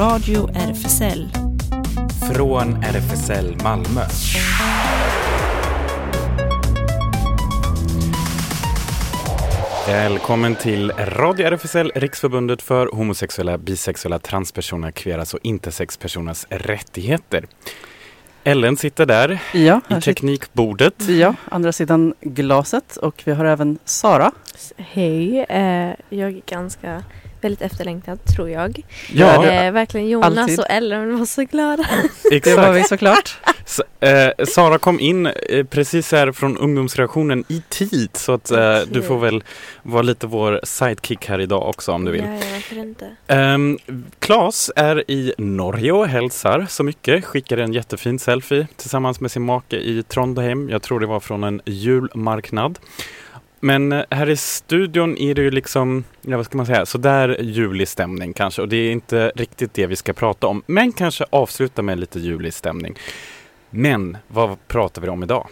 Radio RFSL. Från RFSL Malmö. Välkommen till Radio RFSL, Riksförbundet för homosexuella, bisexuella, transpersoner, kveras och intersexpersoners rättigheter. Ellen sitter där Ja, i här sitter, teknikbordet. ja, andra sidan glaset och vi har även Sara. Hej, eh, jag är ganska väldigt efterlängtad tror jag. Ja, eh, verkligen Jonas alltid. och Ellen var så glada. Det var vi exakt. såklart. S- eh, Sara kom in eh, precis här från ungdomsreaktionen i tid så att eh, du Okej. får väl vara lite vår sidekick här idag också om du vill. Ja, ja, varför inte? Um, Klas är i Norge och hälsar så mycket. Skickade en jättefin selfie tillsammans med sin make i Trondheim. Jag tror det var från en julmarknad. Men eh, här i studion är det ju liksom, ja vad ska man säga, sådär julig stämning kanske. Och det är inte riktigt det vi ska prata om. Men kanske avsluta med lite julig stämning. Men vad pratar vi om idag?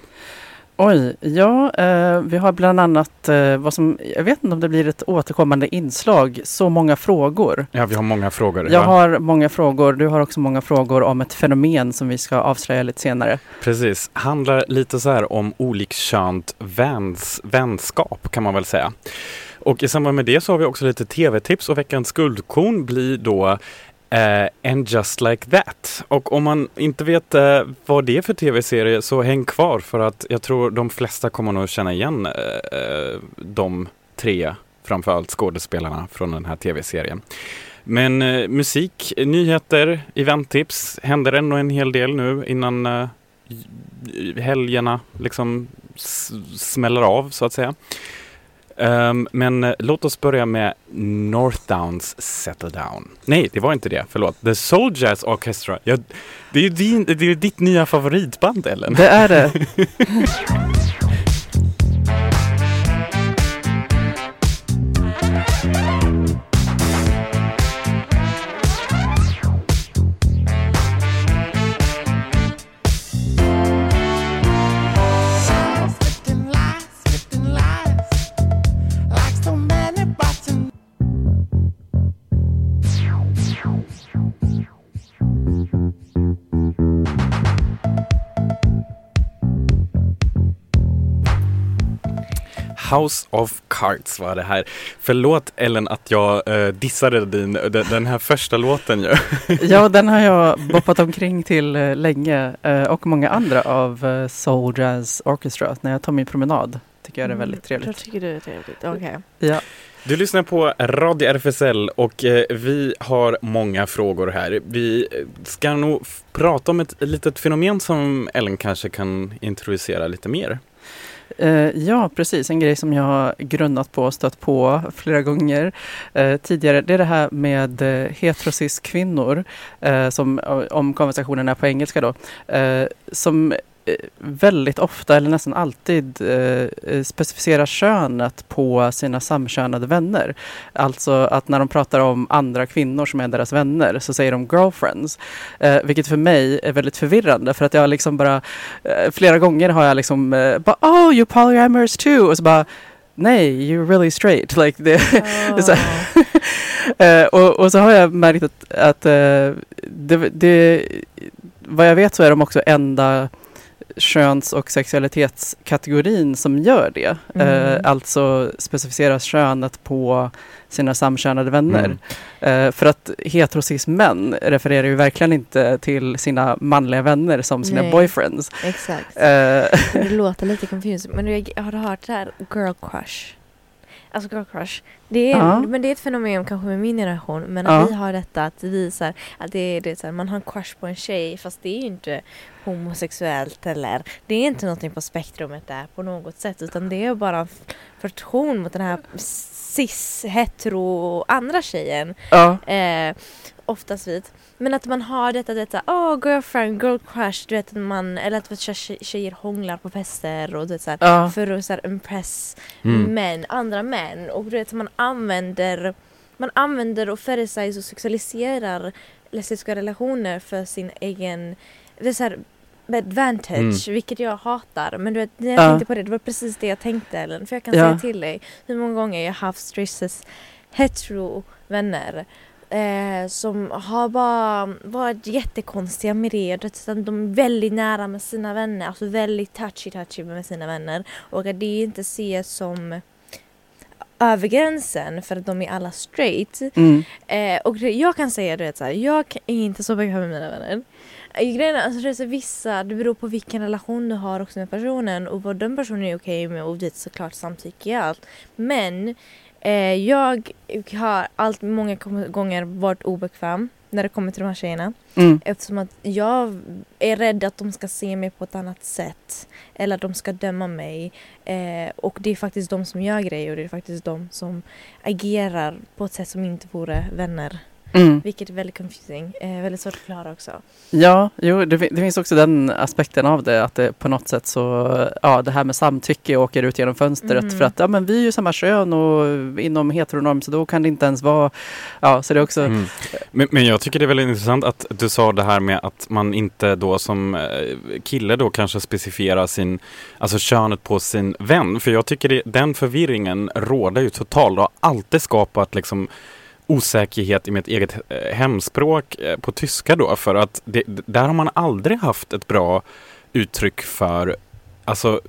Oj, ja, eh, vi har bland annat eh, vad som, jag vet inte om det blir ett återkommande inslag, så många frågor. Ja, vi har många frågor. Jag ja. har många frågor, du har också många frågor om ett fenomen som vi ska avslöja lite senare. Precis, handlar lite så här om olikkönt väns, vänskap kan man väl säga. Och i samband med det så har vi också lite tv-tips och veckans guldkorn blir då Uh, And just like that. Och om man inte vet uh, vad det är för tv-serie så häng kvar för att jag tror de flesta kommer nog känna igen uh, de tre framförallt skådespelarna från den här tv-serien. Men musik, nyheter, eventtips, händer ändå en hel del nu innan helgerna liksom smäller av så att säga. Ehm, men eh, låt oss börja med Northdowns Settle Down. Nej, det var inte det. Förlåt. The Soul Jazz Orchestra. Ja, det är ju din, det är ju ditt nya favoritband, Ellen. Det är det. House of Cards var det här. Förlåt Ellen att jag eh, dissade din, den, den här första låten ju. Ja, den har jag boppat omkring till eh, länge eh, och många andra av eh, Soul Jazz Orchestra när jag tar min promenad. Tycker jag det är väldigt Då trevligt. tycker du det är trevligt, okej. Ja. Du lyssnar på Radio RFSL och eh, vi har många frågor här. Vi eh, ska nog prata om ett litet fenomen som Ellen kanske kan introducera lite mer. Eh, ja, precis. En grej som jag har grunnat på och stött på flera gånger eh, tidigare. Det är det här med eh, heterosis-kvinnor, eh, som, om konversationen är på engelska då, eh, som väldigt ofta, eller nästan alltid, eh, specificerar könet på sina samkönade vänner. Alltså att när de pratar om andra kvinnor som är deras vänner så säger de girlfriends. Eh, vilket för mig är väldigt förvirrande för att jag liksom bara eh, flera gånger har jag liksom eh, bara oh you polyamorous too och så bara nej you're really straight. Like det, är så Eh, och, och så har jag märkt att, att eh, det, det, vad jag vet så är de också enda köns och sexualitetskategorin som gör det. Mm. Eh, alltså specificeras könet på sina samkönade vänner. Mm. Eh, för att heterosis-män refererar ju verkligen inte till sina manliga vänner som sina Nej. boyfriends. Exakt. Eh, det låter lite confusing. Men jag, har du hört det här girl crush? Alltså girl crush. Det är, Ja. men det är ett fenomen kanske med min generation. Men Ja. att vi har detta att vi så här, att det är, det är så här, man har en crush på en tjej fast det är ju inte homosexuellt eller det är inte någonting på spektrumet där på något sätt utan det är bara en förtron mot den här cis, hetero andra tjejen. ja. Eh, oftast vit. Men att man har detta, detta, oh girlfriend, girl crush, du vet att man, eller att tje- tjejer hånglar på fester och du vet, så här, Ja. för att så här, impress Mm. män, andra män och du vet man använder man använder och färgsägs och sexualiserar lesbiska relationer för sin egen det är så här, advantage, vilket jag hatar. Men du vet, när jag Ja. tänkte på det, det var precis det jag tänkte Ellen. För jag kan Ja. säga till dig hur många gånger jag har haft stresses hetero vänner eh, som har bara varit jättekonstiga med det. De är väldigt nära med sina vänner, alltså väldigt touchy-touchy med sina vänner. Och att det inte ses som över gränsen för att de är alla straight. Mm. Eh, och jag kan säga du vet, så här, jag är inte så bekväm med mina vänner. Eh, Grejen alltså, det är så vissa, det beror på vilken relation du har också med personen och vad den personen är okej med och det är såklart samtycke i allt. Men eh, jag har allt, många gånger varit obekväm när det kommer till de här tjejerna. Mm. Eftersom att jag är rädd att de ska se mig på ett annat sätt. Eller att de ska döma mig. Eh, och det är faktiskt de som gör grejer och det är faktiskt de som agerar på ett sätt som inte vore vänner. Mm. Vilket är väldigt confusing. Eh, väldigt svårt att förklara också. Ja, jo, det, det finns också den aspekten av det att det på något sätt så, ja det här med samtycke åker ut genom fönstret Mm. för att ja men vi är ju samma kön och inom heteronorm så då kan det inte ens vara, ja så det är också, Mm. Men, men jag tycker det är väldigt intressant att du sa det här med att man inte då som eh, kille då kanske specifierar sin, alltså könet på sin vän. För jag tycker det, den förvirringen råder ju totalt och har alltid skapat liksom osäkerhet i mitt eget eh, hemspråk eh, på tyska då. För att det, där har man aldrig haft ett bra uttryck för alltså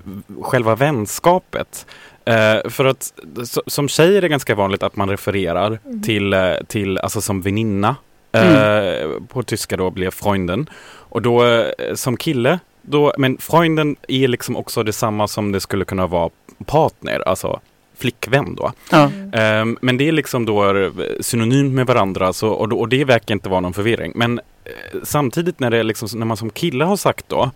själva vänskapet. Eh, för att så, som tjej är det ganska vanligt att man refererar Mm. till, eh, till alltså som väninna. Eh, På tyska då blir Freunden. Och då eh, som kille, då, men Freunden är liksom också detsamma som det skulle kunna vara partner, alltså flickvän då. ja. Ehm, men det är liksom då eh, synonymt med varandra så, och, och det verkar inte vara någon förvirring. Men eh, samtidigt när, det liksom, när man som kille har sagt då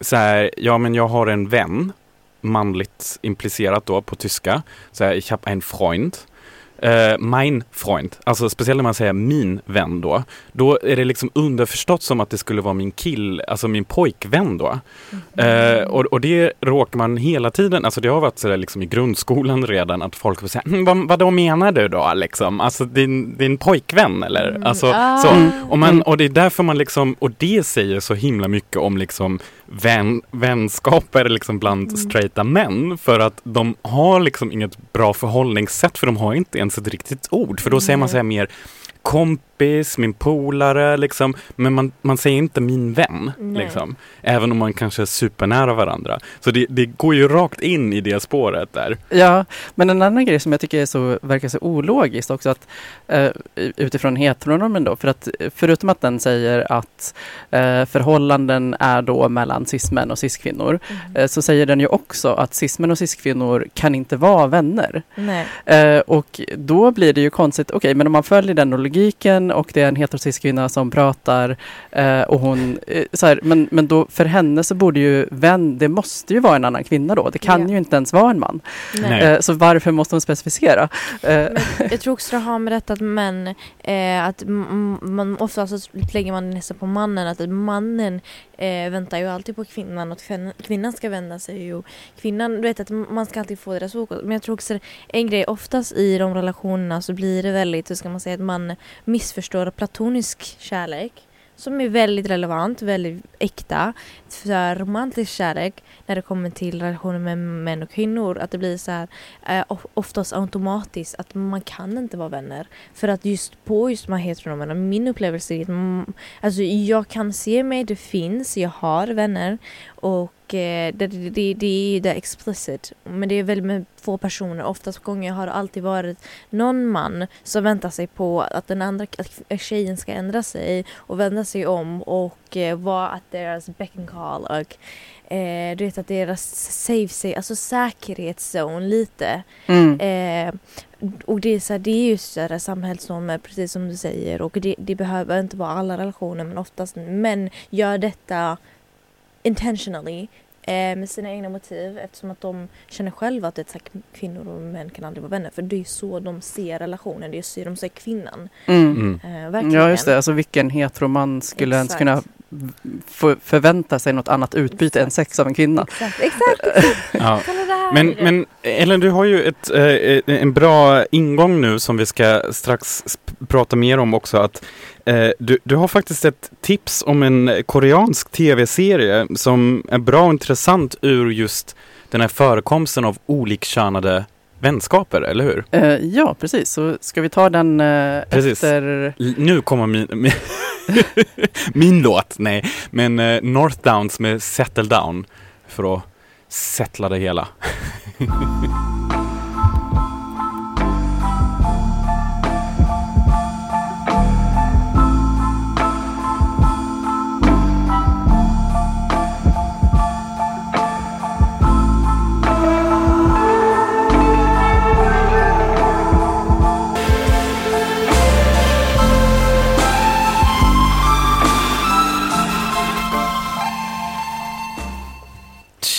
så här, ja men jag har en vän, manligt implicerat då på tyska, så här, ich habe ein Freund. Uh, mein Freund, alltså speciellt när man säger min vän då, då är det liksom underförstått som att det skulle vara min kill, alltså min pojkvän då. Eh, och, och det råkar man hela tiden, alltså det har varit sådär liksom i grundskolan redan att folk vill säga, hm, vad, vad då menar du då liksom? Alltså din, din pojkvän eller? Mm. Alltså, Ah. så. Och, man, Mm. och det är därför man liksom, och det säger så himla mycket om liksom vän, vänskaper liksom bland Mm. straighta män. För att de har liksom inget bra förhållningssätt för de har inte ens ett riktigt ord. För då säger man så här mer kompis, min polare liksom. Men man, man säger inte min vän. Nej. Liksom. Även om man kanske är supernära varandra. Så det, det går ju rakt in i det spåret där. Ja, men en annan grej som jag tycker är så, verkar så ologiskt också att eh, utifrån heteronormen då, för att förutom att den säger att eh, förhållanden är då mellan cismän och ciskvinnor Mm. eh, så säger den ju också att cismän och ciskvinnor kan inte vara vänner. Nej. Eh, och då blir det ju konstigt, okej men om man följer den logiken och det är en heterocisk kvinna som pratar eh, och hon, eh, så här, men, men då för henne så borde ju vän, det måste ju vara en annan kvinna då, det kan Ja. ju inte ens vara en man. Eh, så varför måste hon specificera? Eh, jag tror också det har med detta att män, eh, att man ofta så lägger man nästan på mannen, att mannen eh, väntar ju alltid på kvinnan och kvin- kvinnan ska vända sig och kvinnan, du vet att man ska alltid få deras fokus. Men jag tror också en grej, oftast i de relationerna så blir det väldigt, hur ska man säga, att man missförstår platonisk kärlek som är väldigt relevant, väldigt äkta för romantisk kärlek när det kommer till relationer med män och kvinnor. Att det blir så här eh, oftast automatiskt att man kan inte vara vänner. För att just på just de här heteronomerna, min upplevelse är att mm, alltså jag kan se mig, det finns, jag har vänner och eh, det, det, det, är det explicit. Men det är väldigt med få personer. Oftast gånger har det alltid varit någon man som väntar sig på att den andra att tjejen ska ändra sig och vända sig om och eh, vara att deras beck and call och eh, du vet att deras save sig, alltså säkerhetszon lite. mm. Eh, och det är, så här, det är ju större samhällsnormer precis som du säger och det, det behöver inte vara alla relationer men oftast män gör detta intentionally eh, med sina egna motiv eftersom att de känner själva att det är så här, kvinnor och män kan aldrig vara vänner för det är så de ser relationen, det är så de ser kvinnan. Mm. Mm. Eh, verkligen. Ja just det, alltså vilken heteroman skulle ens Exakt. kunna f- förvänta sig något annat utbyte än Exakt. sex av en kvinna? Exakt, exakt! Ja. Men, men Ellen, du har ju ett, eh, en bra ingång nu som vi ska strax prata mer om också. Att, eh, du, du har faktiskt ett tips om en koreansk tv-serie som är bra och intressant ur just den här förekomsten av olikkönade vänskaper, eller hur? Eh, ja, precis. Så ska vi ta den eh, Precis. efter... L- Nu kommer min, min, min låt, nej, men eh, North Downs med Settle Down för att settla det hela.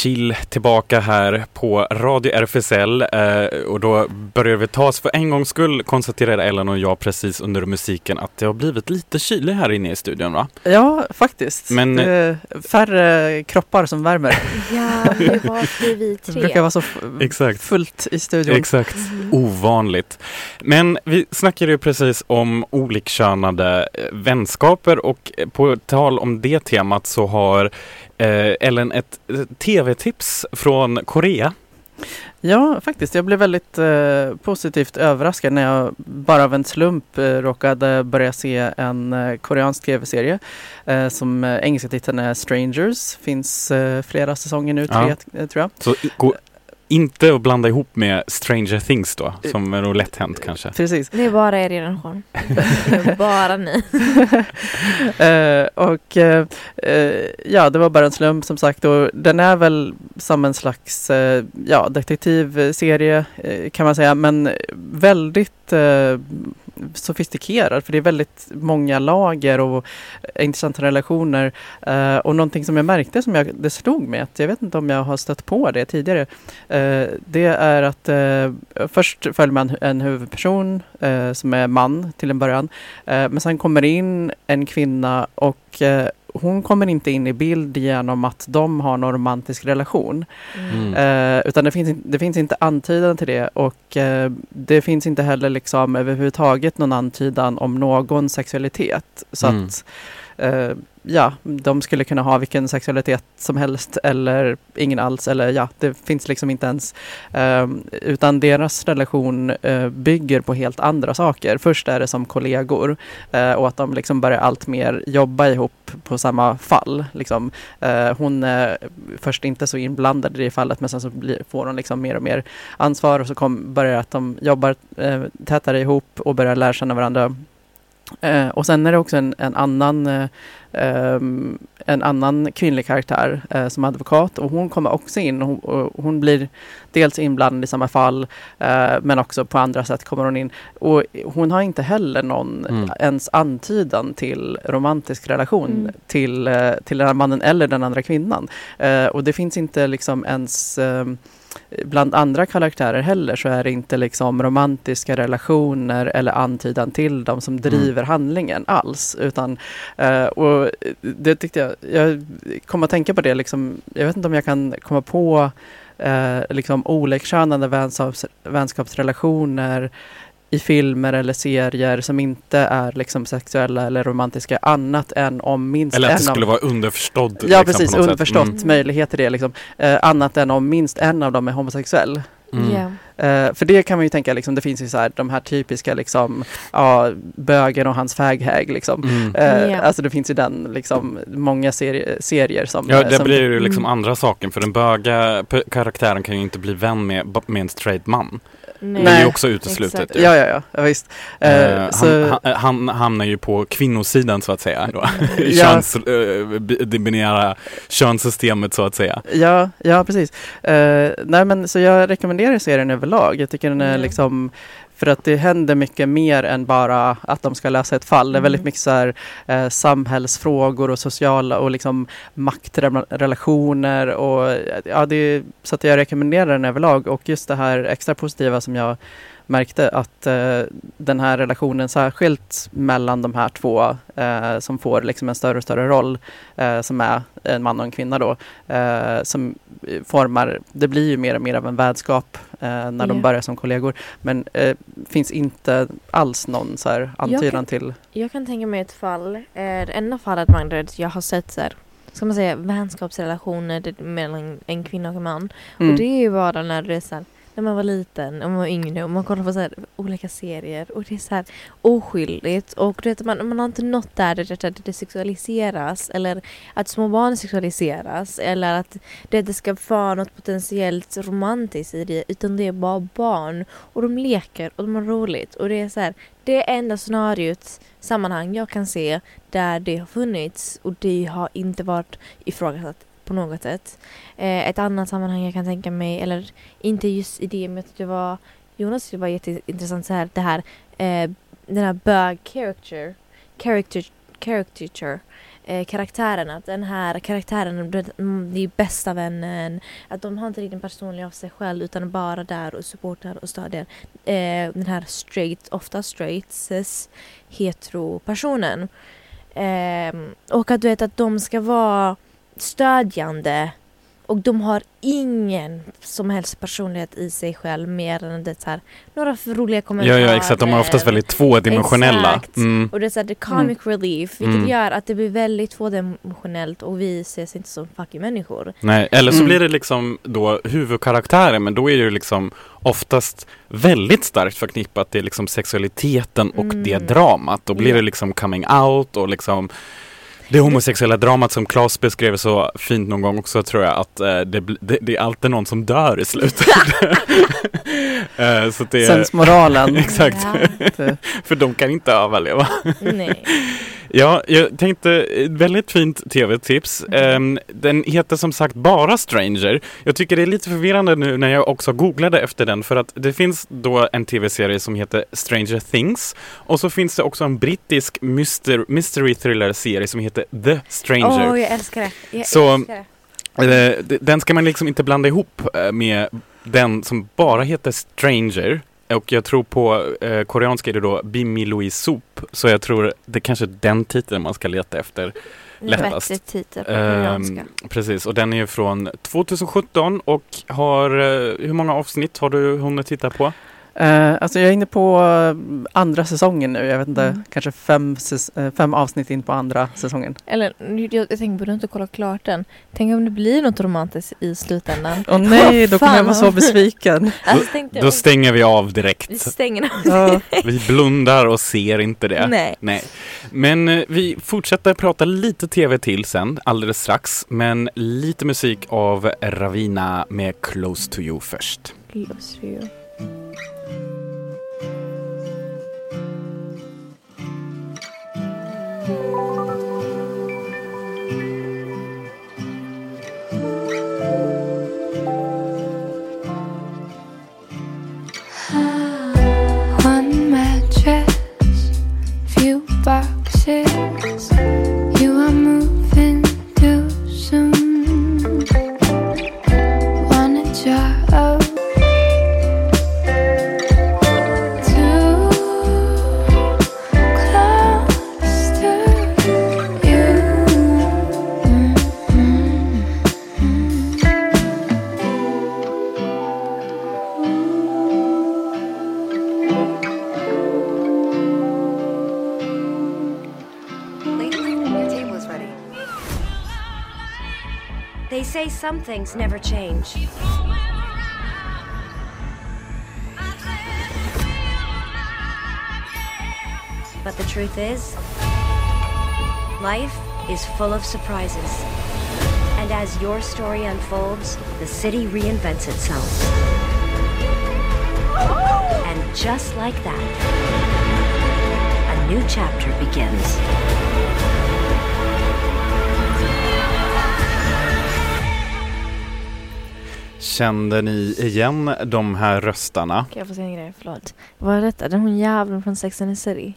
Chill tillbaka här på Radio RFSL eh, och då börjar vi ta oss för en gångs skull konstaterade Ellen och jag precis under musiken att det har blivit lite kyligt här inne i studion va? Ja, faktiskt. Men- Det är färre kroppar som värmer. Ja, det var vi Det brukar tre. vara så Exakt. fullt i studion. Exakt. Mhm. Ovanligt. Men vi snackade ju precis om olikkönade eh, vänskaper och eh, på tal om det temat så har eh, Ellen ett tv-tips från Korea. Ja, faktiskt. Jag blev väldigt eh, positivt överraskad när jag bara av en slump eh, råkade börja se en eh, koreansk tv-serie eh, som eh, engelska titeln är Strangers. Finns eh, flera säsonger nu, tre Ja. tror jag. Så gå inte att blanda ihop med Stranger Things då, som är nog lätt hänt kanske. Precis. Det är bara er generation. Det är bara ni. Eh, och eh, eh, ja, det var bara en slump som sagt och den är väl som en slags eh, ja, detektivserie eh, kan man säga men väldigt eh, sofistikerad för det är väldigt många lager och eh, intressanta relationer. Eh, och någonting som jag märkte som jag, det slog mig att jag vet inte om jag har stött på det tidigare. Eh, det är att eh, först följer man en huvudperson eh, som är man till en början. Eh, men sen kommer det in en kvinna och hon kommer inte in i bild genom att de har någon romantisk relation. Mm. Eh, utan det finns, in- det finns inte antydan till det och eh, det finns inte heller liksom överhuvudtaget någon antydan om någon sexualitet. Så Mm. att eh, ja, de skulle kunna ha vilken sexualitet som helst eller ingen alls eller ja, det finns liksom inte ens. Um, utan deras relation uh, bygger på helt andra saker. Först är det som kollegor uh, och att de liksom börjar allt mer jobba ihop på samma fall. Liksom. Uh, hon är först inte så inblandad i det fallet men sen så blir, får hon liksom mer och mer ansvar och så kom, börjar att de jobbar tätare ihop och börjar lära känna varandra. Eh, och sen är det också en, en annan eh, ehm, en annan kvinnlig karaktär eh, som advokat och hon kommer också in och hon, och hon blir dels inblandad i samma fall eh, men också på andra sätt kommer hon in och hon har inte heller någon Mm. ens antydan till romantisk relation Mm. till, eh, till den här mannen eller den andra kvinnan. Eh, och det finns inte liksom ens eh, Bland andra karaktärer heller så är det inte liksom romantiska relationer eller antydan till dem som driver handlingen alls. Utan, eh, och det tyckte jag, jag kom att tänka på det liksom, jag vet inte om jag kan komma på eh, liksom olikkönade vänskaps, vänskapsrelationer i filmer eller serier som inte är liksom sexuella eller romantiska annat än om minst Eller att en det skulle av vara underförstådd. Ja liksom, precis, underförstått Mm. möjlighet till det liksom. Eh, annat än om minst en av dem är homosexuell. Mm. Ja. Eh, för det kan man ju tänka, liksom, det finns ju så här, de här typiska liksom, ja, bögen och hans faghag liksom. Mm. Eh, Ja. Alltså det finns ju den, liksom, många serie, serier som... Ja, eh, det som, blir ju liksom Mm. andra saker för den böga karaktären kan ju inte bli vän med, med en straight man. Nej. Det är ju också uteslutet. ju. Ja, ja, ja, ja visst. Eh, Eh, så, han, han, han hamnar ju på kvinnosidan så att säga. Då. Ja. Köns, eh, bi- det binära könssystemet så att säga. Ja, ja precis. Eh, nej men så jag rekommenderar serien överlag. Jag tycker den är Mm. liksom för att det händer mycket mer än bara att de ska lösa ett fall. Det är väldigt Mm. mycket så här, eh, samhällsfrågor och sociala och liksom maktrelationer och ja, det är, så att jag rekommenderar den överlag och just det här extra positiva som jag märkte att eh, den här relationen särskilt mellan de här två eh, som får liksom en större och större roll eh, som är en man och en kvinna då eh, som formar, det blir ju mer och mer av en vänskap eh, när de Ja. börjar som kollegor men eh, finns inte alls någon så här antydan kan- till Jag kan tänka mig ett fall, det enda fallet Magdalena, jag har sett så här, ska man säga vänskapsrelationer mellan en kvinna och en man. Mm. Och det är ju bara när det är så här, när man var liten och man var yngre och man kollade på så här olika serier och det är så här oskyldigt och du vet, man, man har inte nått där det, det, det sexualiseras eller att små barn sexualiseras eller att det, det ska vara något potentiellt romantiskt i det utan det är bara barn och de leker och de har roligt och det är så här det är enda scenariot, sammanhang jag kan se där det har funnits och det har inte varit ifrågasatt på något sätt. Eh, ett annat sammanhang jag kan tänka mig, eller inte just i det, men jag tyckte det var Jonas det var jätteintressant så här, det här eh, den här bög character, character, character eh, karaktären, att den här karaktären det det är bästa vännen, att de har inte riktigt en personlig av sig själv utan bara där och supportar och stödjer eh, den här straight, ofta straight, cis, hetero personen. Eh, och att du vet att de ska vara stödjande och de har ingen som helst personlighet i sig själv mer än det så här, några roliga Ja, kommentarer. ja, exakt. De är oftast väldigt tvådimensionella. Exakt. Mm. Och det är så här, the comic relief, vilket Mm. gör att det blir väldigt tvådimensionellt och vi ses inte som fucking människor. Nej, eller så Mm. blir det liksom då huvudkaraktären, men då är det ju liksom oftast väldigt starkt förknippat till liksom sexualiteten och Mm. det dramat. Då blir Ja. det liksom coming out och liksom det homosexuella dramat som Claes beskrev så fint någon gång också tror jag att eh, det, det, det är alltid någon som dör i slutet. Eh, så det är, Sensmoralen. Exakt. För de kan inte överleva. nej. Ja, jag tänkte, eh, väldigt fint tv-tips. Ehm, den heter som sagt bara Stranger. Jag tycker det är lite förvirrande nu när jag också googlade efter den för att det finns då en tv-serie som heter Stranger Things och så finns det också en brittisk myster, mystery thriller-serie som heter The Stranger. Åh, jag älskar det. Jag Så- älskar det. Eh, Den ska man liksom inte blanda ihop eh, med den som bara heter Stranger. Och jag tror på eh, koreanska är det då Bimmi Louise Soup. Så jag tror det är kanske den titeln man ska leta efter. Lättast. Bättre titel på koreanska. precis, och den är ju från 2017 och har, eh, hur många avsnitt har du hunnit titta på? Eh, alltså jag är inne på eh, andra säsongen nu. Jag vet inte, Mm. kanske fem, eh, fem avsnitt in på andra säsongen. Eller, jag, jag tänker på du inte kollat klart den. Tänk om det blir något romantiskt i slutändan. Åh nej, då kommer jag vara så besviken. Alltså, jag, Då stänger vi av vi direkt. stänger Ja. Vi blundar och ser inte det. Nej. Nej. Men vi fortsätter prata lite tv till sen, alldeles strax. Men lite musik av Ravina med Close to you först. Close to you. Say some things never change. But the truth is, life is full of surprises. And as your story unfolds, the city reinvents itself. And just like that, a new chapter begins. Kände ni igen de här röstarna? Kan jag få säga en grej? Förlåt. Vad är detta? Den hon jäveln från Sex and the City?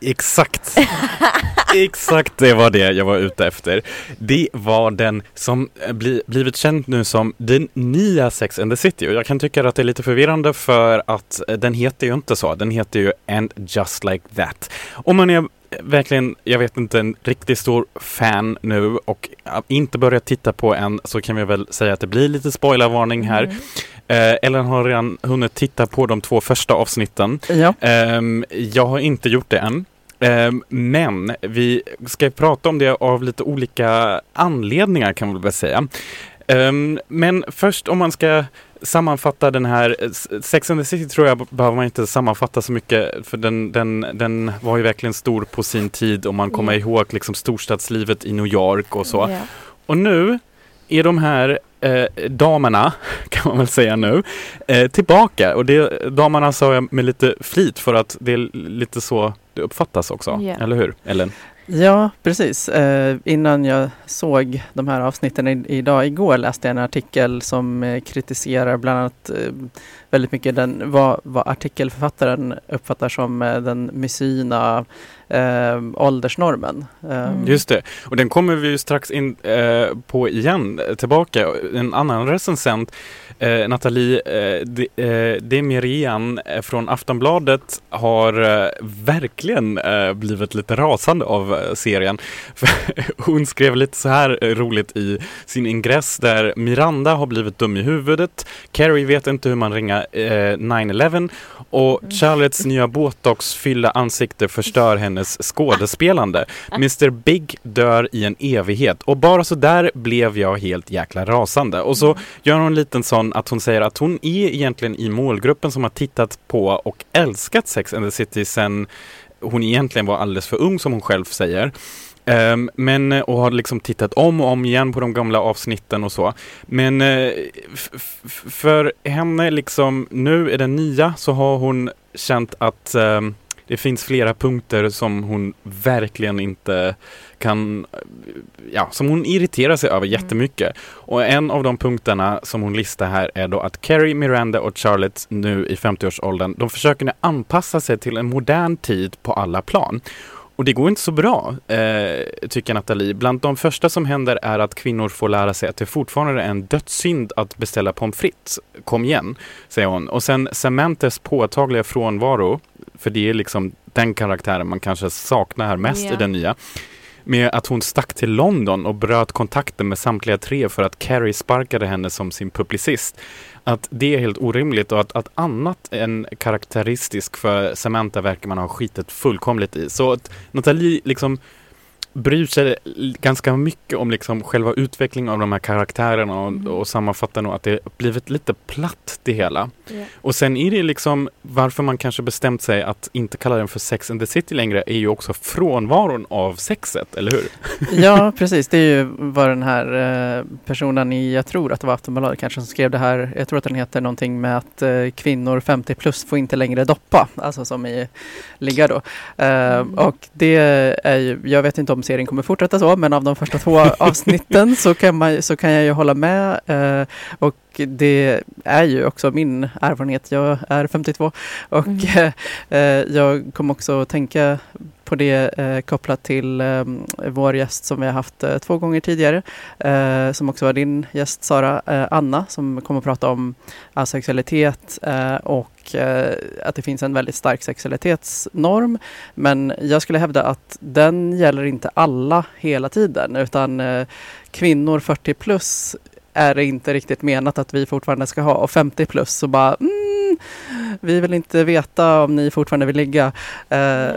Exakt! Exakt det var det jag var ute efter. Det var den som eh, bli, blivit känd nu som den nya Sex and the City och jag kan tycka att det är lite förvirrande för att eh, den heter ju inte så. Den heter ju And Just Like That. Om man är verkligen, jag vet inte, en riktigt stor fan nu och eh, inte börjat titta på än så kan vi väl säga att det blir lite spoilervarning här. Mm. Eh, Ellen har redan hunnit titta på de två första avsnitten. Ja. Ehm, jag har inte gjort det än. Ehm, men vi ska prata om det av lite olika anledningar kan man väl säga. Ehm, men först om man ska sammanfatta den här, eh, Sex and the City tror jag behöver man inte sammanfatta så mycket för den, den, den var ju verkligen stor på sin tid och man kommer ihåg liksom storstadslivet i New York och så. Ja. Och nu är de här eh, damerna, kan man väl säga nu, eh, tillbaka. Och det, damerna sa jag med lite flit för att det är lite så det uppfattas också. Ja. Eller hur, Ellen? Ja, precis. Eh, innan jag såg de här avsnitten i, idag, igår läste jag en artikel som eh, kritiserar bland annat eh, väldigt mycket den, vad, vad artikelförfattaren uppfattar som eh, den misogyna eh, åldersnormen. Eh, Mm. Just det, och den kommer vi ju strax in eh, på igen, tillbaka. En annan recensent, eh, Nathalie eh, de, eh, Demirian eh, från Aftonbladet har eh, verkligen eh, blivit lite rasande av eh, serien. Hon skrev lite så här eh, roligt i sin ingress där Miranda har blivit dum i huvudet, Carrie vet inte hur man ringer eh, 9-11 och Charlottes nya botox-fyllda ansikte förstör hennes skådespelande. Mr Big dör i en evighet och bara så där blev jag helt jäkla rasande. Och så gör hon en liten sån att hon säger att hon är egentligen i målgruppen som har tittat på och älskat Sex and the City sen hon egentligen var alldeles för ung som hon själv säger. Um, men, eh, och har liksom tittat om och om igen på de gamla avsnitten och så. Men eh, f- f- för henne liksom, nu i den nya, så har hon känt att um, det finns flera punkter som hon verkligen inte kan, ja, som hon irriterar sig över jättemycket. Och en av de punkterna som hon listar här är då att Carrie, Miranda och Charlotte nu i 50-årsåldern, de försöker nu anpassa sig till en modern tid på alla plan. Och det går inte så bra, eh, tycker Nathalie. Bland de första som händer är att kvinnor får lära sig att det fortfarande är en dödssynd att beställa pommes frites. Kom igen, säger hon. Och sen Samanthes påtagliga frånvaro, för det är liksom den karaktären man kanske saknar mest Ja. i den nya. Med att hon stack till London och bröt kontakten med samtliga tre för att Carrie sparkade henne som sin publicist. Att det är helt orimligt och att, att annat än karaktäristisk för Samantha verkar man ha skitit fullkomligt i. Så att Nathalie liksom bryr sig ganska mycket om liksom själva utvecklingen av de här karaktärerna och, Mm. och sammanfattar nog att det blivit lite platt det hela. Ja. Och sen är det liksom varför man kanske bestämt sig att inte kalla den för Sex and the City längre är ju också frånvaron av sexet, eller hur? Ja, precis. Det är ju vad den här eh, personen i, jag tror att det var Aftonbladet kanske som skrev det här, jag tror att den heter någonting med att eh, kvinnor 50 plus får inte längre doppa, alltså som i ligga då. Eh, Och det är ju, jag vet inte om serien kommer fortsätta så, men av de första två avsnitten så kan, man, så kan jag ju hålla med. eh, Och det är ju också min erfarenhet. Jag är 52 och Mm. eh, jag kom också att tänka på det eh, kopplat till eh, vår gäst som vi har haft eh, två gånger tidigare, eh, som också var din gäst Sara, eh, Anna, som kommer att prata om asexualitet eh, och eh, att det finns en väldigt stark sexualitetsnorm. Men jag skulle hävda att den gäller inte alla hela tiden, utan eh, kvinnor 40 plus är det inte riktigt menat att vi fortfarande ska ha och 50 plus så bara mm, vi vill inte veta om ni fortfarande vill ligga. Eh,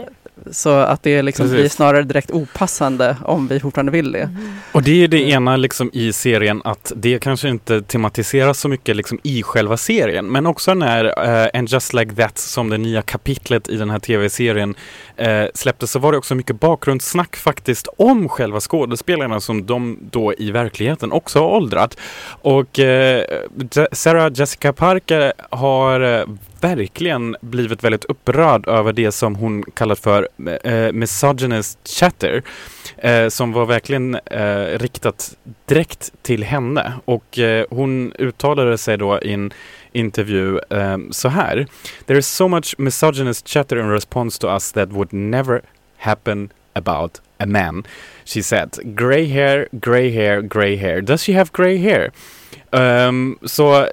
så att det liksom Precis. blir snarare direkt opassande om vi fortfarande vill det. Mm. Och det är det ena liksom i serien att det kanske inte tematiseras så mycket liksom i själva serien. Men också när uh, And Just Like That som det nya kapitlet i den här tv-serien eh, släpptes så var det också mycket bakgrundssnack faktiskt om själva skådespelarna som de då i verkligheten också har åldrat. Och Je- Sarah Jessica Parker har verkligen blivit väldigt upprörd över det som hon kallar för eh, eh, misogynist chatter. Eh, som var verkligen eh, riktat direkt till henne. Och eh, hon uttalade sig då i en intervju eh, så här. There is so much misogynist chatter in response to us that would never happen about a man. She said, grey hair, grey hair, grey hair. Does she have grey hair? Um, så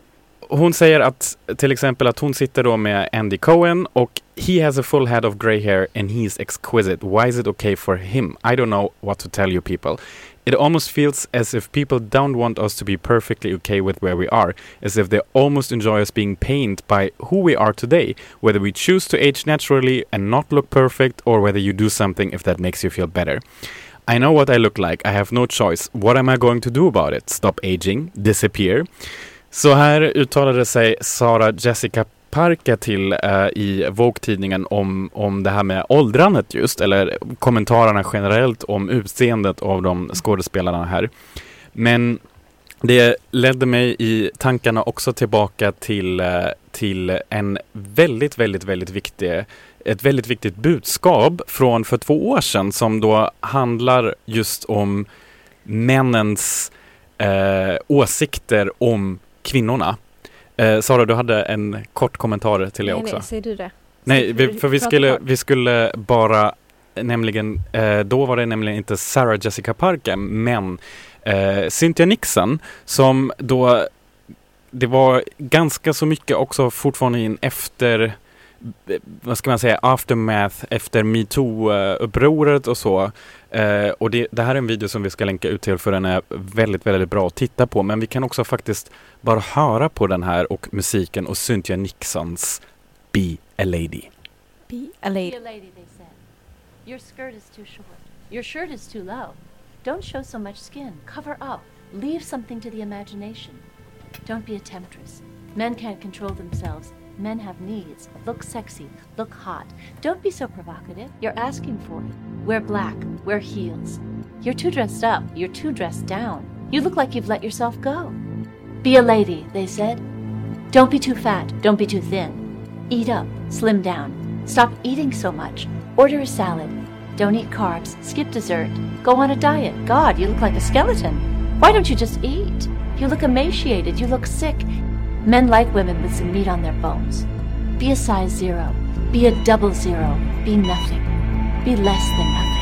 hon säger att till exempel att hon sitter då med Andy Cohen och he has a full head of grey hair and he's exquisite. Why is it okay for him? I don't know what to tell you people. It almost feels as if people don't want us to be perfectly okay with where we are, as if they almost enjoy us being pained by who we are today, whether we choose to age naturally and not look perfect or whether you do something if that makes you feel better. I know what I look like, I have no choice. What am I going to do about it? Stop aging? Disappear? Så här uttalade sig Sara Jessica Parker till eh, i Vogue-tidningen om, om det här med åldrandet just, eller kommentarerna generellt om utseendet av de skådespelarna här. Men det ledde mig i tankarna också tillbaka till, eh, till en väldigt, väldigt, väldigt viktig ett väldigt viktigt budskap från för två år sedan som då handlar just om männens eh, åsikter om kvinnorna. Eh, Sara, du hade en kort kommentar till det nej, också. nej, säger du det? Nej, vi, för vi skulle, vi skulle bara nämligen, eh, då var det nämligen inte Sarah Jessica Parker, men eh, Cynthia Nixon som då, det var ganska så mycket också fortfarande in efter eh, vad ska man säga, aftermath efter metoo-upproret och så. Eh, och det, det här är en video som vi ska länka ut till för den är väldigt, väldigt bra att titta på. Men vi kan också faktiskt bara höra på den här och musiken och Cynthia Nixons Be a Lady. Be a lady. Be a lady, they said. Your skirt is too short. Your shirt is too low. Don't show so much skin. Cover up. Leave something to the imagination. Don't be a temptress. Men can't control themselves. Men have needs. Look sexy. Look hot. Don't be so provocative. You're asking for it. Wear black. Wear heels. You're too dressed up. You're too dressed down. You look like you've let yourself go. Be a lady, they said. Don't be too fat. Don't be too thin. Eat up, slim down. Stop eating so much. Order a salad. Don't eat carbs. Skip dessert. Go on a diet. God, you look like a skeleton. Why don't you just eat? You look emaciated. You look sick. Men like women with some meat on their bones. Be a size zero. Be a double zero. Be nothing. Be less than nothing.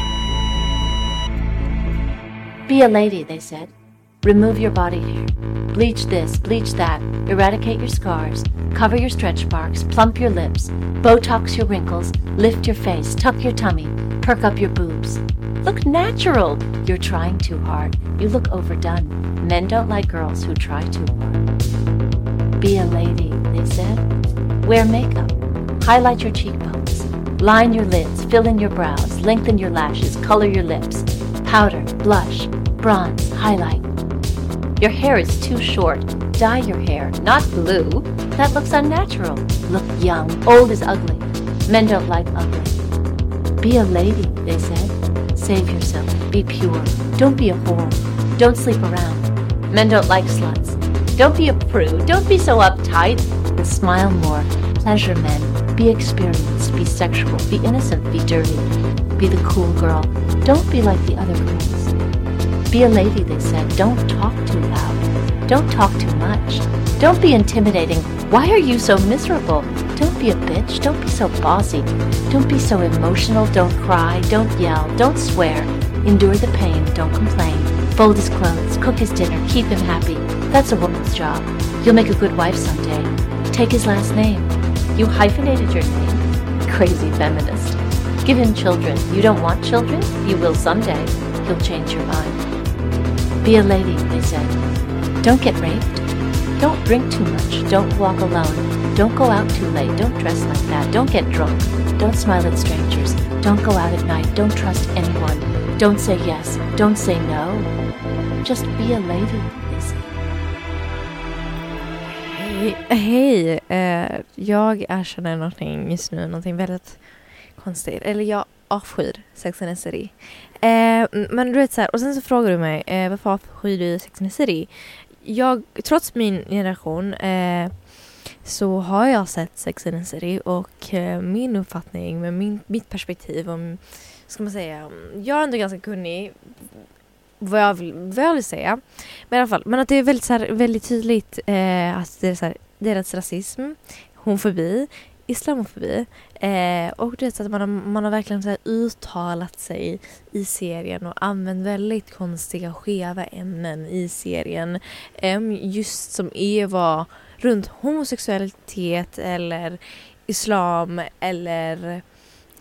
Be a lady, they said. Remove your body hair. Bleach this, bleach that. Eradicate your scars. Cover your stretch marks. Plump your lips. Botox your wrinkles. Lift your face. Tuck your tummy. Perk up your boobs. Look natural. You're trying too hard. You look overdone. Men don't like girls who try too hard. Be a lady, they said. Wear makeup. Highlight your cheekbones. Line your lids. Fill in your brows. Lengthen your lashes. Color your lips. Powder, blush, bronze, highlight. Your hair is too short. Dye your hair, not blue. That looks unnatural. Look young. Old is ugly. Men don't like ugly. Be a lady, they said. Save yourself. Be pure. Don't be a whore. Don't sleep around. Men don't like sluts. Don't be a prude. Don't be so uptight. Smile more. Pleasure men. Be experienced. Be sexual. Be innocent. Be dirty. Be the cool girl. Don't be like the other girls. Be a lady, they said. Don't talk too loud. Don't talk too much. Don't be intimidating. Why are you so miserable? Don't be a bitch. Don't be so bossy. Don't be so emotional. Don't cry. Don't yell. Don't swear. Endure the pain. Don't complain. Fold his clothes. Cook his dinner. Keep him happy. That's a woman's job. You'll make a good wife someday. Take his last name. You hyphenated your name. Crazy feminist. Give him children. You don't want children? You will someday. He'll change your mind. Be a lady, they said. Don't get raped. Don't drink too much. Don't walk alone. Don't go out too late. Don't dress like that. Don't get drunk. Don't smile at strangers. Don't go out at night. Don't trust anyone. Don't say yes. Don't say no. Just be a lady, Hej, hej. Eh, jag erkänner någonting just nu, någonting väldigt konstigt. Eller jag avskyr Sex and the City. Eh, men du vet så här, och sen så frågar du mig eh, varför avskyr du Sex and the City? Jag, trots min generation eh, så har jag sett Sex and the City och eh, min uppfattning med min, mitt perspektiv om, ska man säga, jag är ändå ganska kunnig vad jag vill, vad jag vill säga. Men i alla fall, men att det är väldigt, så här, väldigt tydligt eh, att det är så här, deras rasism, homofobi, islamofobi eh, och det är så att man har, man har verkligen så här uttalat sig i serien och använt väldigt konstiga skeva ämnen i serien. Eh, just som Eva runt homosexualitet eller islam eller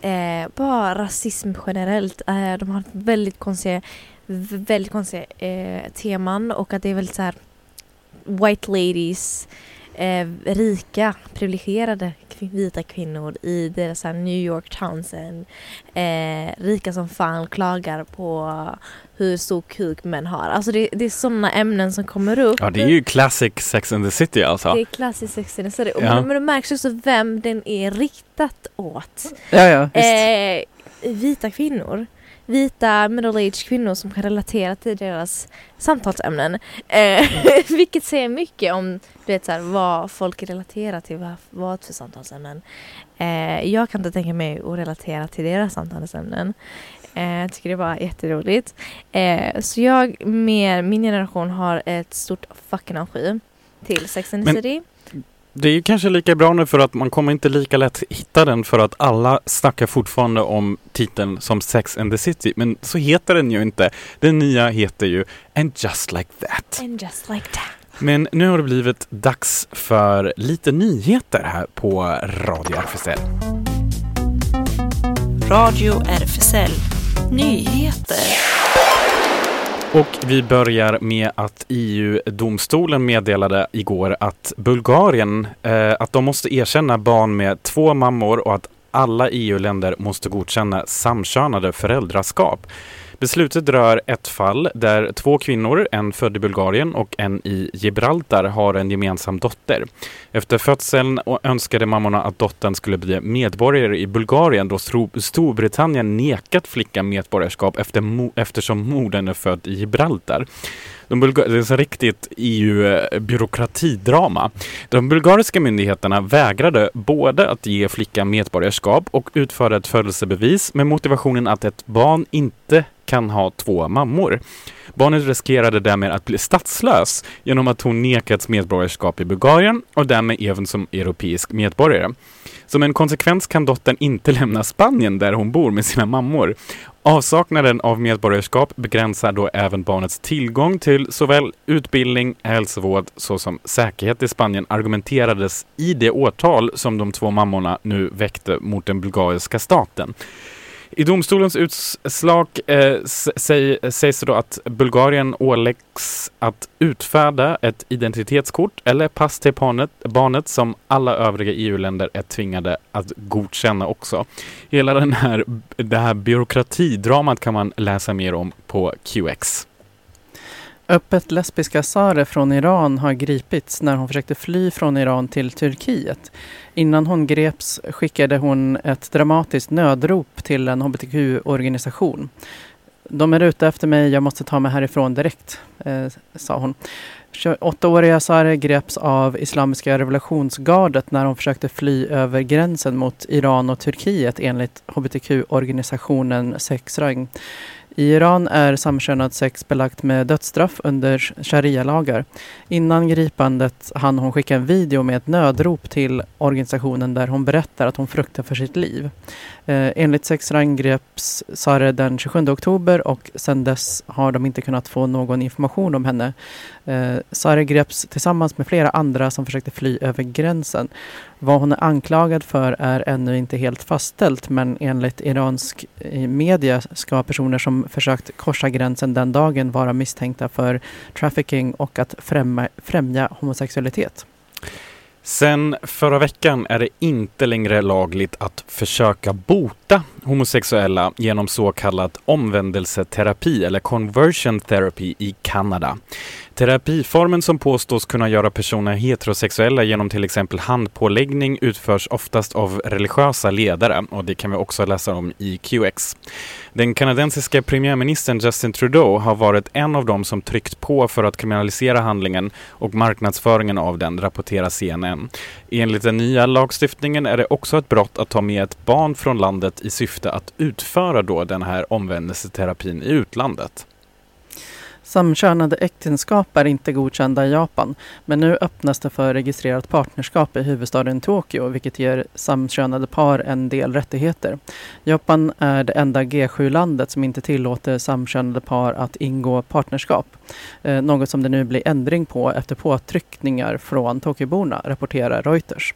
eh, bara rasism generellt. Eh, de har väldigt konstiga väldigt konstiga eh, teman och att det är väldigt så här white ladies eh, rika, privilegierade kvin- vita kvinnor i deras här New York Townsend. Eh, rika som fan klagar på hur stor kuk män har. Alltså det, det är sådana ämnen som kommer upp. Ja, det är ju classic Sex and the City alltså. Det är klassiskt Sex and the City. Ja. Men, men det märks också vem den är riktat åt. Ja, ja. Eh, vita kvinnor. Vita middle-aged kvinnor som kan relatera till deras samtalsämnen. Eh, vilket säger mycket om du vet, så här, vad folk relaterar till, vad, vad för samtalsämnen. Eh, jag kan inte tänka mig att relatera till deras samtalsämnen. Eh, jag tycker det var jätteroligt. Eh, så jag med min generation har ett stort fucking avsky till Sex and the City. Det är ju kanske lika bra nu för att man kommer inte lika lätt hitta den för att alla snackar fortfarande om titeln som Sex and the City. Men så heter den ju inte. Den nya heter ju And just like that. And just like that. Men nu har det blivit dags för lite nyheter här på Radio RFSL. Radio RFSL Nyheter. Och vi börjar med att EU-domstolen meddelade igår att Bulgarien, eh, att de måste erkänna barn med två mammor och att alla EU-länder måste godkänna samkönade föräldraskap. Beslutet rör ett fall där två kvinnor, en född i Bulgarien och en i Gibraltar, har en gemensam dotter. Efter födseln önskade mammorna att dottern skulle bli medborgare i Bulgarien då Storbritannien nekat flickan medborgarskap efter mo- eftersom modern är född i Gibraltar. De bulgar- det är så riktigt EU-byråkratidrama. De bulgariska myndigheterna vägrade både att ge flickan medborgarskap och utföra ett födelsebevis med motivationen att ett barn inte kan ha två mammor. Barnet riskerade därmed att bli statslös genom att hon nekats medborgarskap i Bulgarien och därmed även som europeisk medborgare. Som en konsekvens kan dottern inte lämna Spanien där hon bor med sina mammor. Avsaknaden av medborgarskap begränsar då även barnets tillgång till såväl utbildning, hälsovård såsom säkerhet i Spanien argumenterades i det åtal som de två mammorna nu väckte mot den bulgariska staten. I domstolens utslag eh, sägs det då att Bulgarien åläggs att utfärda ett identitetskort eller pass till barnet, barnet som alla övriga EU-länder är tvingade att godkänna också. Hela den här, det här byråkratidramat kan man läsa mer om på QX. Öppet lesbiska Sare från Iran har gripits när hon försökte fly från Iran till Turkiet. Innan hon greps skickade hon ett dramatiskt nödrop till en hbtq-organisation. De är ute efter mig, jag måste ta mig härifrån direkt, eh, sa hon. 28-åriga Sare greps av Islamiska revolutionsgardet när hon försökte fly över gränsen mot Iran och Turkiet enligt hbtq-organisationen Sexrang. I Iran är samkönat sex belagt med dödsstraff under sharia-lagar. Innan gripandet hann hon skicka en video med ett nödrop till organisationen där hon berättar att hon fruktar för sitt liv. Eh, enligt Sexrang greps Sare den 27 oktober och sedan dess har de inte kunnat få någon information om henne. Eh, Sare greps tillsammans med flera andra som försökte fly över gränsen. Vad hon är anklagad för är ännu inte helt fastställt men enligt iransk eh, media ska personer som försökt korsa gränsen den dagen vara misstänkta för trafficking och att främja, främja homosexualitet. Sen förra veckan är det inte längre lagligt att försöka bota homosexuella genom så kallad omvändelseterapi eller conversion therapy i Kanada. Terapiformen som påstås kunna göra personer heterosexuella genom till exempel handpåläggning utförs oftast av religiösa ledare och det kan vi också läsa om i QX. Den kanadensiska premiärministern Justin Trudeau har varit en av dem som tryckt på för att kriminalisera handlingen och marknadsföringen av den, rapporterar CNN. Enligt den nya lagstiftningen är det också ett brott att ta med ett barn från landet i syfte att utföra då den här omvändelseterapin i utlandet. Samkönade äktenskap är inte godkända i Japan, men nu öppnas det för registrerat partnerskap i huvudstaden Tokyo, vilket ger samkönade par en del rättigheter. Japan är det enda G7-landet som inte tillåter samkönade par att ingå partnerskap. Eh, något som det nu blir ändring på efter påtryckningar från Tokyoborna, rapporterar Reuters.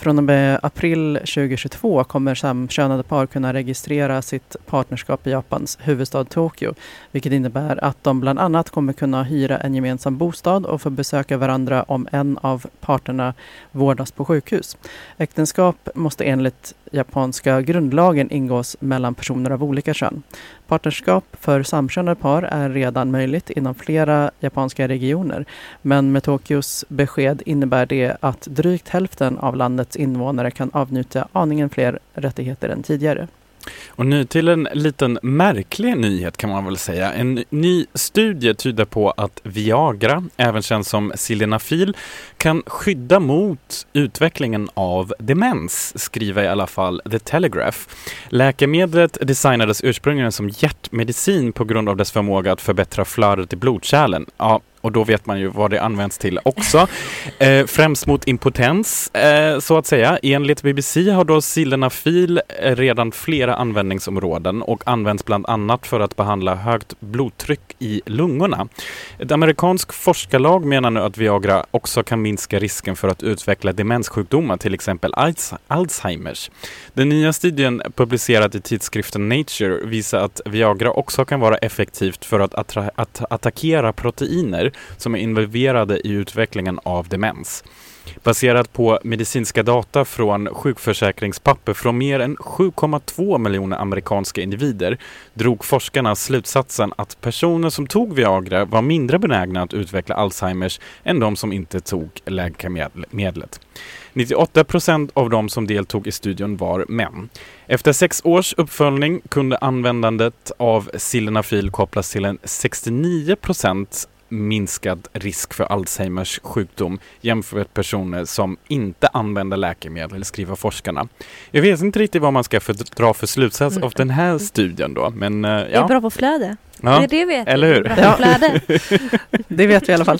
Från och med april 2022 kommer samkönade par kunna registrera sitt partnerskap i Japans huvudstad Tokyo, vilket innebär att de bland annat kommer kunna hyra en gemensam bostad och få besöka varandra om en av parterna vårdas på sjukhus. Äktenskap måste enligt japanska grundlagen ingås mellan personer av olika kön. Partnerskap för samkönade par är redan möjligt inom flera japanska regioner, men med Tokyos besked innebär det att drygt hälften av landets invånare kan avnjuta aningen fler rättigheter än tidigare. Och nu till en liten märklig nyhet kan man väl säga. En ny studie tyder på att Viagra, även känd som Sildenafil, kan skydda mot utvecklingen av demens, skriver i alla fall The Telegraph. Läkemedlet designades ursprungligen som hjärtmedicin på grund av dess förmåga att förbättra flödet i blodkärlen. Ja, och då vet man ju vad det används till också. Eh, främst mot impotens, eh, så att säga. Enligt BBC har då Sildenafil eh, redan flera användningsområden och används bland annat för att behandla högt blodtryck i lungorna. Ett amerikanskt forskarlag menar nu att Viagra också kan minska risken för att utveckla demenssjukdomar, till exempel Alzheimers. Den nya studien publicerad i tidskriften Nature visar att Viagra också kan vara effektivt för att, att attackera proteiner som är involverade i utvecklingen av demens. Baserat på medicinska data från sjukförsäkringspapper från mer än 7,2 miljoner amerikanska individer drog forskarna slutsatsen att personer som tog Viagra var mindre benägna att utveckla Alzheimers än de som inte tog läkemedlet. 98 procent av de som deltog i studien var män. Efter sex års uppföljning kunde användandet av Sildenafil kopplas till en 69 procent minskad risk för Alzheimers sjukdom jämfört med personer som inte använder läkemedel, skriver forskarna. Jag vet inte riktigt vad man ska för, dra för slutsats av den här studien då, men eh, Jag är ja. bra på flöde. ja. Det är det vet eller hur? Bra på Ja. flöde. Det vet vi i alla fall.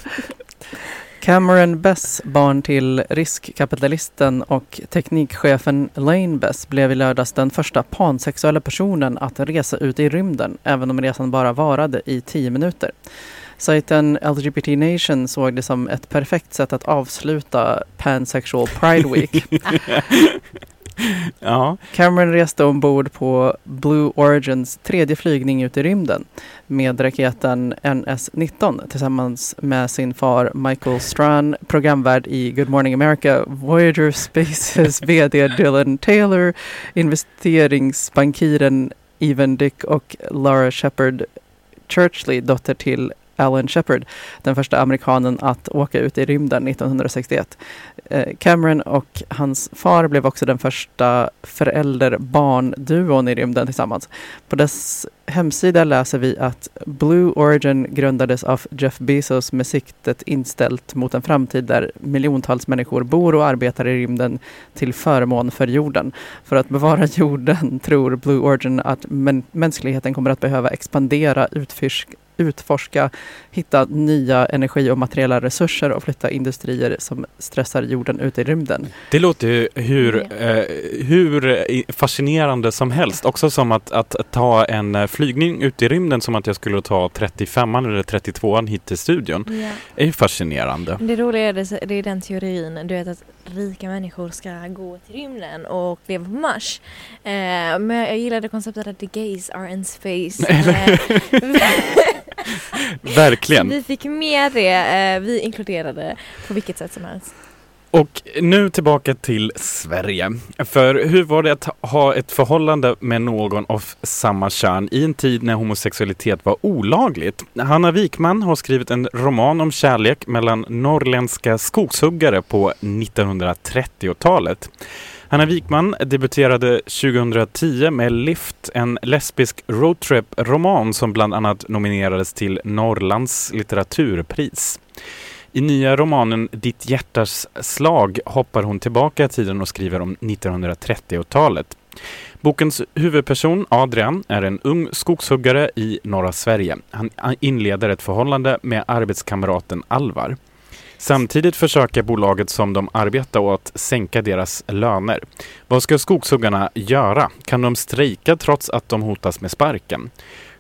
Cameron Bess, barn till riskkapitalisten och teknikchefen Lane Bess, blev i lördags den första pansexuella personen att resa ut i rymden, även om resan bara varade i tio minuter. Sajten LGBT Nation såg det som ett perfekt sätt att avsluta Pansexual Pride Week. ja. Cameron reste ombord på Blue Origins tredje flygning ut i rymden med raketen NS-19 tillsammans med sin far Michael Strahan, programvärd i Good Morning America, Voyager Spaces VD Dylan Taylor, investeringsbankiren Even Dick och Laura Shepard Churchley, dotter till Alan Shepard, den första amerikanen att åka ut i rymden 1961. Eh, Cameron och hans far blev också den första förälder-barn-duon i rymden tillsammans. På dess hemsida läser vi att Blue Origin grundades av Jeff Bezos med siktet inställt mot en framtid där miljontals människor bor och arbetar i rymden till förmån för jorden. För att bevara jorden tror Blue Origin att mänskligheten kommer att behöva expandera, utforska, utforska, hitta nya energi och materiella resurser och flytta industrier som stressar jorden ut i rymden. Det låter ju hur, eh, hur eh, fascinerande som helst. Också som att, att ta en eh, flygning ut i rymden som att jag skulle ta 35 eller 32an hit till studion. Ja. är ju fascinerande. Det roliga är, det, det är den teorin, du vet att rika människor ska gå till rymden och leva på Mars. Eh, men jag gillade konceptet att the gays are in space. Eh, Verkligen. vi fick med det, eh, vi inkluderade på vilket sätt som helst. Och nu tillbaka till Sverige. För hur var det att ha ett förhållande med någon av samma kön i en tid när homosexualitet var olagligt? Hanna Wikman har skrivit en roman om kärlek mellan norrländska skogshuggare på 1930-talet. Hanna Wikman debuterade 2010 med Lift, en lesbisk roadtrip-roman som bland annat nominerades till Norrlands litteraturpris. I nya romanen Ditt hjärtas slag hoppar hon tillbaka i tiden och skriver om 1930-talet. Bokens huvudperson Adrian är en ung skogshuggare i norra Sverige. Han inleder ett förhållande med arbetskamraten Alvar. Samtidigt försöker bolaget som de arbetar åt sänka deras löner. Vad ska skogshuggarna göra? Kan de strejka trots att de hotas med sparken?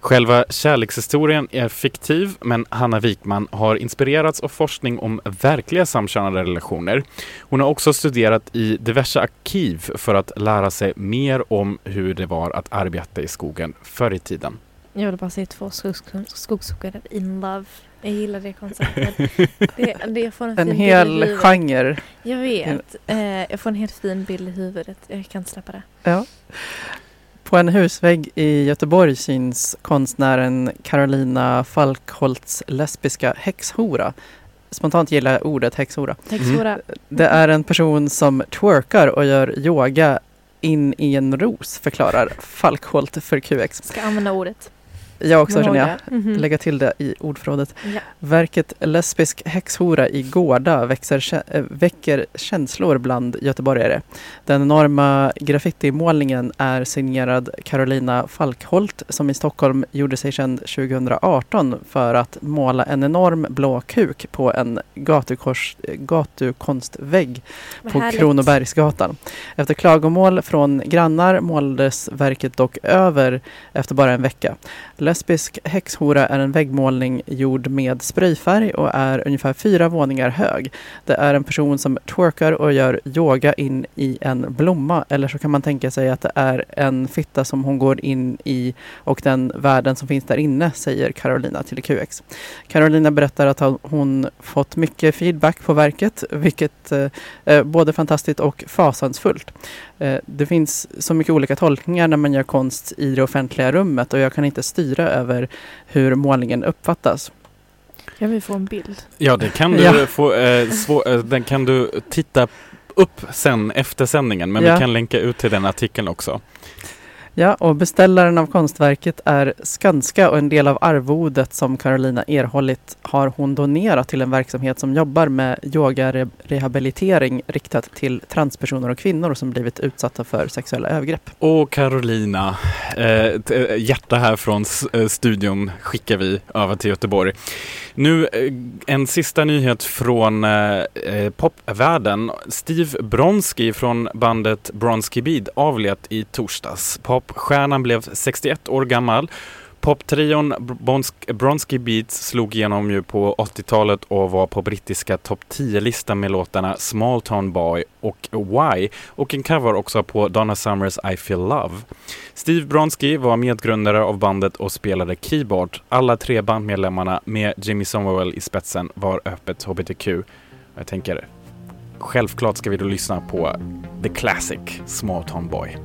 Själva kärlekshistorien är fiktiv, men Hanna Wikman har inspirerats av forskning om verkliga samkönade relationer. Hon har också studerat i diverse arkiv för att lära sig mer om hur det var att arbeta i skogen förr i tiden. Jag vill bara se två skogs- skogshuggare in love. Jag gillar det konceptet. det, det, får en, En fin hel genre. Jag vet. Eh, jag får en helt fin bild i huvudet. Jag kan inte släppa det. Ja. På en husvägg i Göteborg syns konstnären Carolina Falkholts lesbiska häxhora. Spontant gillar jag ordet häxhora. Textura. Det är en person som twerkar och gör yoga in i en ros, förklarar Falkholt för QX. Ska använda ordet. Jag också känner jag. det. Mhm. Lägga till det i ordförrådet. Ja. Verket Lesbisk häxhora i Gårda växer, äh, väcker känslor bland göteborgare. Den enorma graffitimålningen är signerad Carolina Falkholt som i Stockholm gjorde sig känd 2018 för att måla en enorm blå kuk på en gatukors, gatukonstvägg Vad på härligt. Kronobergsgatan. Efter klagomål från grannar målades verket dock över efter bara en vecka. Lesbisk häxhora är en väggmålning gjord med sprayfärg och är ungefär fyra våningar hög. Det är en person som twerkar och gör yoga in i en blomma. Eller så kan man tänka sig att det är en fitta som hon går in i och den världen som finns där inne, säger Carolina till QX. Carolina berättar att hon fått mycket feedback på verket, vilket eh, är både fantastiskt och fasansfullt. Eh, Det finns så mycket olika tolkningar när man gör konst i det offentliga rummet och jag kan inte styra över hur målningen uppfattas. Jag vill få en bild. Ja, det kan du Ja. få. Eh, svå, eh, den kan du titta upp sen efter sändningen, men Ja. vi kan länka ut till den artikeln också. Ja, och beställaren av konstverket är Skanska och en del av arvodet som Carolina erhållit har hon donerat till en verksamhet som jobbar med yogarehabilitering riktat till transpersoner och kvinnor som blivit utsatta för sexuella övergrepp. Och Carolina, eh, eh hjärta här från eh, studion skickar vi över till Göteborg. Nu eh, en sista nyhet från eh, eh, popvärlden. Steve Bronski från bandet Bronski Beat avled i torsdags. Popstjärnan blev 61 år gammal. Poptrion Bronski Beats slog igenom ju på 80-talet och var på brittiska topp 10-listan med låtarna Small Town Boy och Why och en cover också på Donna Summers I Feel Love. Steve Bronski var medgrundare av bandet och spelade keyboard. Alla tre bandmedlemmarna med Jimmy Somerville i spetsen var öppet HBTQ. Jag tänker, självklart ska vi då lyssna på The Classic Small Town Boy.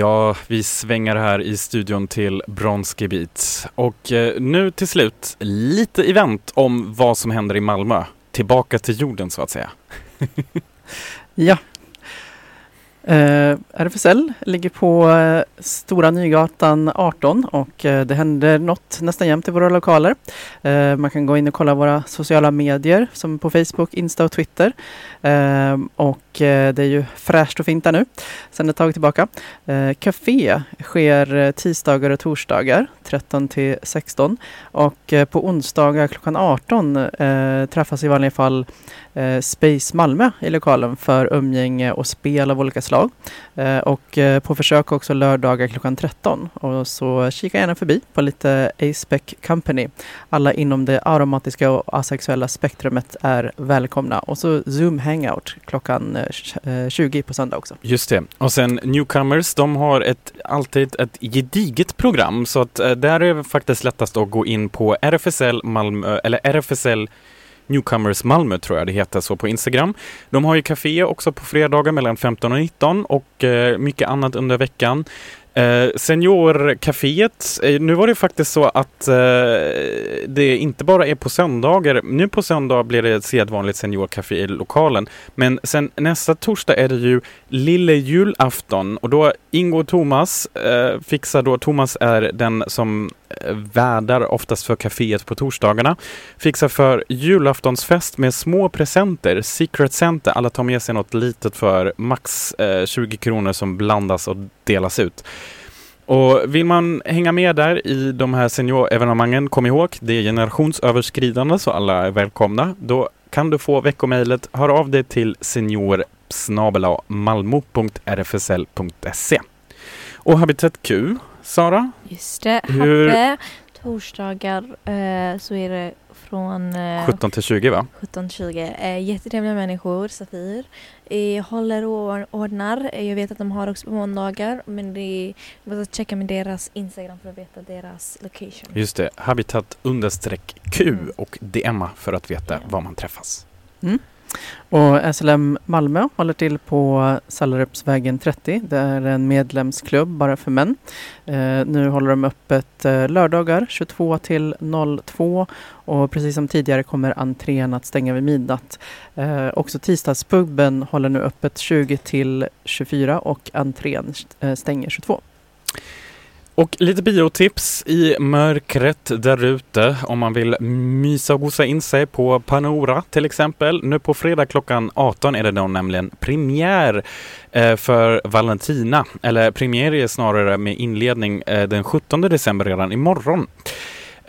Ja, vi svänger här i studion till Bronski Beats. Och eh, nu till slut, lite event om vad som händer i Malmö. Tillbaka till jorden så att säga. Ja. Eh, RFSL ligger på eh, Stora Nygatan 18 och eh, det händer något nästan jämt i våra lokaler. Eh, man kan gå in och kolla våra sociala medier som på Facebook, Insta och Twitter. Eh, och eh, det är ju fräscht och fint där nu sedan ett tag tillbaka. Eh, café sker eh, tisdagar och torsdagar 13 till 16 och eh, på onsdagar klockan 18 eh, träffas i vanliga fall Eh, Space Malmö i lokalen för umgänge och spel av olika slag. Eh, och eh, på försök också lördagar klockan 13. Och så kika gärna förbi på lite A-Spec Company. Alla inom det aromatiska och asexuella spektrumet är välkomna. Och så Zoom Hangout klockan 20 på söndag också. Just det. Och sen Newcomers, de har ett, alltid ett gediget program så att där är det faktiskt lättast att gå in på RFSL Malmö, eller RFSL Newcomers Malmö tror jag det heter så på Instagram. De har ju café också på fredagar mellan 15 och 19 och eh, mycket annat under veckan. Eh, Seniorcaféet, eh, nu var det faktiskt så att eh, det inte bara är på söndagar. Nu på söndag blir det ett sedvanligt seniorcafé i lokalen. Men sen nästa torsdag är det ju lille julafton och då Ingo och Thomas eh, fixar då, Thomas är den som värdar oftast för kaféet på torsdagarna. Fixar för julaftonsfest med små presenter, Secret Center. Alla tar med sig något litet för max eh, 20 kronor som blandas och delas ut. Och vill man hänga med där i de här seniorevenemangen, kom ihåg, det är generationsöverskridande så alla är välkomna. Då kan du få veckomejlet, hör av dig till senior malmo.rfsl.se. Och Habitat Q, Sara? Just det, Hur- Habbe. Torsdagar eh, så är det från eh, 17 till 20 va? 17-20. Eh, jättetrevliga människor, Safir. Eh, håller och ordnar. Eh, jag vet att de har också på måndagar men det är, jag måste checka med deras Instagram för att veta deras location. Just det, Habitat understreck Q och DMa för att veta Ja. var man träffas. Och SLM Malmö håller till på Sallarupsvägen 30. Det är en medlemsklubb bara för män. Eh, nu håller de öppet eh, lördagar 22 till 02 och precis som tidigare kommer entrén att stänga vid midnatt. Eh, också tisdagspuben håller nu öppet 20 till 24 och entrén eh, stänger 22. Och lite biotips i mörkret där ute om man vill mysa och gosa in sig på Panora till exempel. Nu på fredag klockan 18 är det då nämligen premiär eh, för Valentina. Eller premiär är snarare med inledning eh, den 17 december redan imorgon.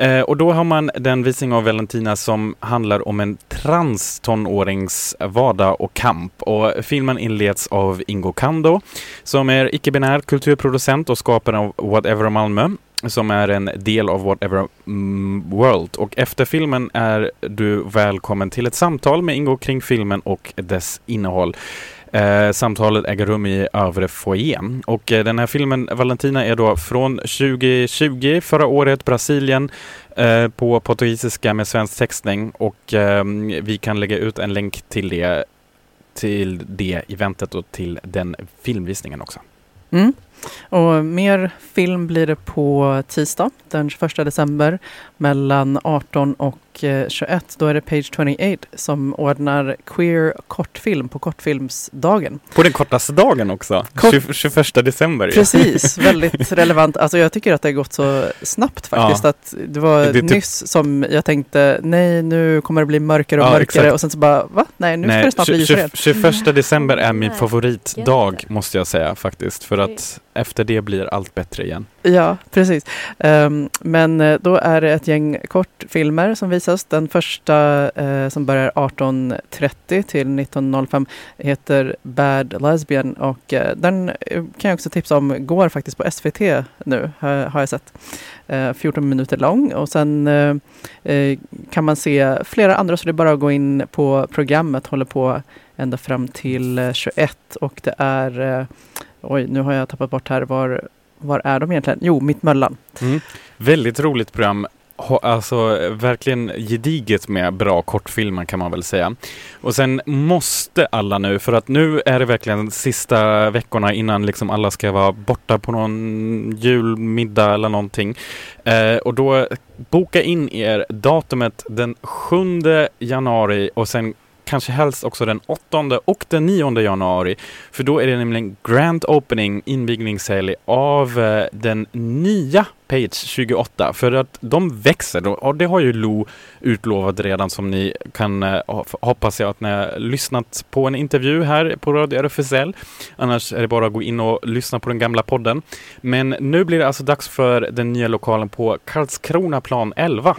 Eh, och då har man den visning av Valentina som handlar om en trans-tonårings vardag och kamp. Och filmen inleds av Ingo Kando som är icke-binär kulturproducent och skapare av Whatever Malmö som är en del av Whatever mm, World. Och efter filmen är du välkommen till ett samtal med Ingo kring filmen och dess innehåll. Eh, samtalet äger rum i övre foajén. Och eh, den här filmen, Valentina, är då från 2020, förra året, Brasilien, eh, på portugisiska med svensk textning. Och eh, vi kan lägga ut en länk till det, till det eventet och till den filmvisningen också. Mm. Och mer film blir det på tisdag den 21 december mellan 18 och eh, 21. Då är det Page 28 som ordnar queer kortfilm på kortfilmsdagen. På den kortaste dagen också, Kort- 20, 21 december. Precis, väldigt relevant. Alltså jag tycker att det har gått så snabbt faktiskt. Ja. Att det var Det typ- nyss som jag tänkte, nej nu kommer det bli mörkare och Ja, mörkare. exakt. Och sen så bara, va? Nej nu ska Nej, det snart bli 20, ljusare. 21 december är min favoritdag måste jag säga faktiskt. För att efter det blir allt bättre igen. Ja, precis. Um, men eh, då är det ett gäng kortfilmer som visas. Den första uh, som börjar 18.30 till 19.05 heter Bad Lesbian och uh, den kan jag också tipsa om, går faktiskt på SVT nu, har, har jag sett. Uh, 14 minuter lång och sen kan man se flera andra så det är bara att gå in på programmet, håller på ända fram till 21 och det är, oj nu har jag tappat bort här var var är de egentligen? Jo, Mittmöllan. Mm. Väldigt roligt program. Alltså verkligen gediget med bra kortfilmer kan man väl säga. Och sen måste alla nu, för att nu är det verkligen sista veckorna innan liksom alla ska vara borta på någon julmiddag eller någonting. Eh, och då boka in er datumet den 7 januari och sen kanske helst också den 8 och den 9 januari. För då är det nämligen Grand Opening, invigningshelg av eh, den nya Page 28. För att de växer, och det har ju Lo utlovat redan som ni kan eh, hoppas jag att ni har lyssnat på en intervju här på Radio RFSL. Annars är det bara att gå in och lyssna på den gamla podden. Men nu blir det alltså dags för den nya lokalen på Karlskronaplan 11.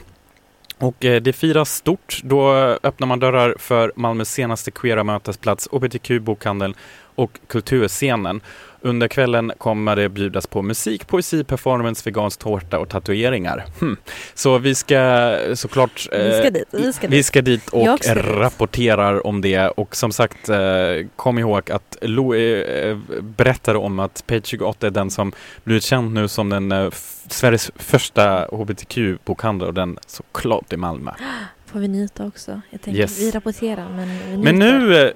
Och eh, det firas stort. Då öppnar man dörrar för Malmös senaste queera mötesplats, HBTQ-bokhandeln och kulturscenen. Under kvällen kommer det bjudas på musik, poesi, performance, vegansk tårta och tatueringar. Hm. Så vi ska såklart... Vi ska eh, dit, vi ska vi dit. ska dit och ska dit. rapporterar om det. Och som sagt, eh, kom ihåg att Lo eh, berättade om att Page 28 är den som blivit känd nu som den eh, Sveriges första HBTQ-bokhandel och den såklart i Malmö. får vi njuta också. Jag tänker, Yes. vi rapporterar men vi Men njuter. nu eh,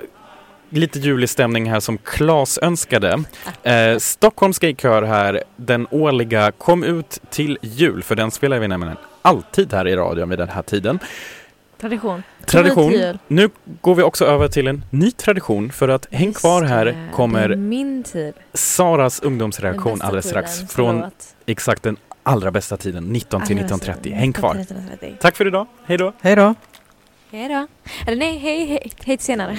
lite julig stämning här som Klas önskade. Eh, Stockholms gaykör här, den årliga Kom ut till jul, för den spelar vi nämligen alltid här i radion vid den här tiden. Tradition. Tradition. Nu går vi också över till en ny tradition för att häng Just kvar här kommer min tid. Saras ungdomsreaktion alldeles tiden, strax från förlåt. exakt den allra bästa tiden, 19 till Allra bästa 19.30. tiden, Häng kvar. 19 till 19.30. Tack för idag, hej då! Hej då! Hej då. Eller nej, hej, hej, hej till senare.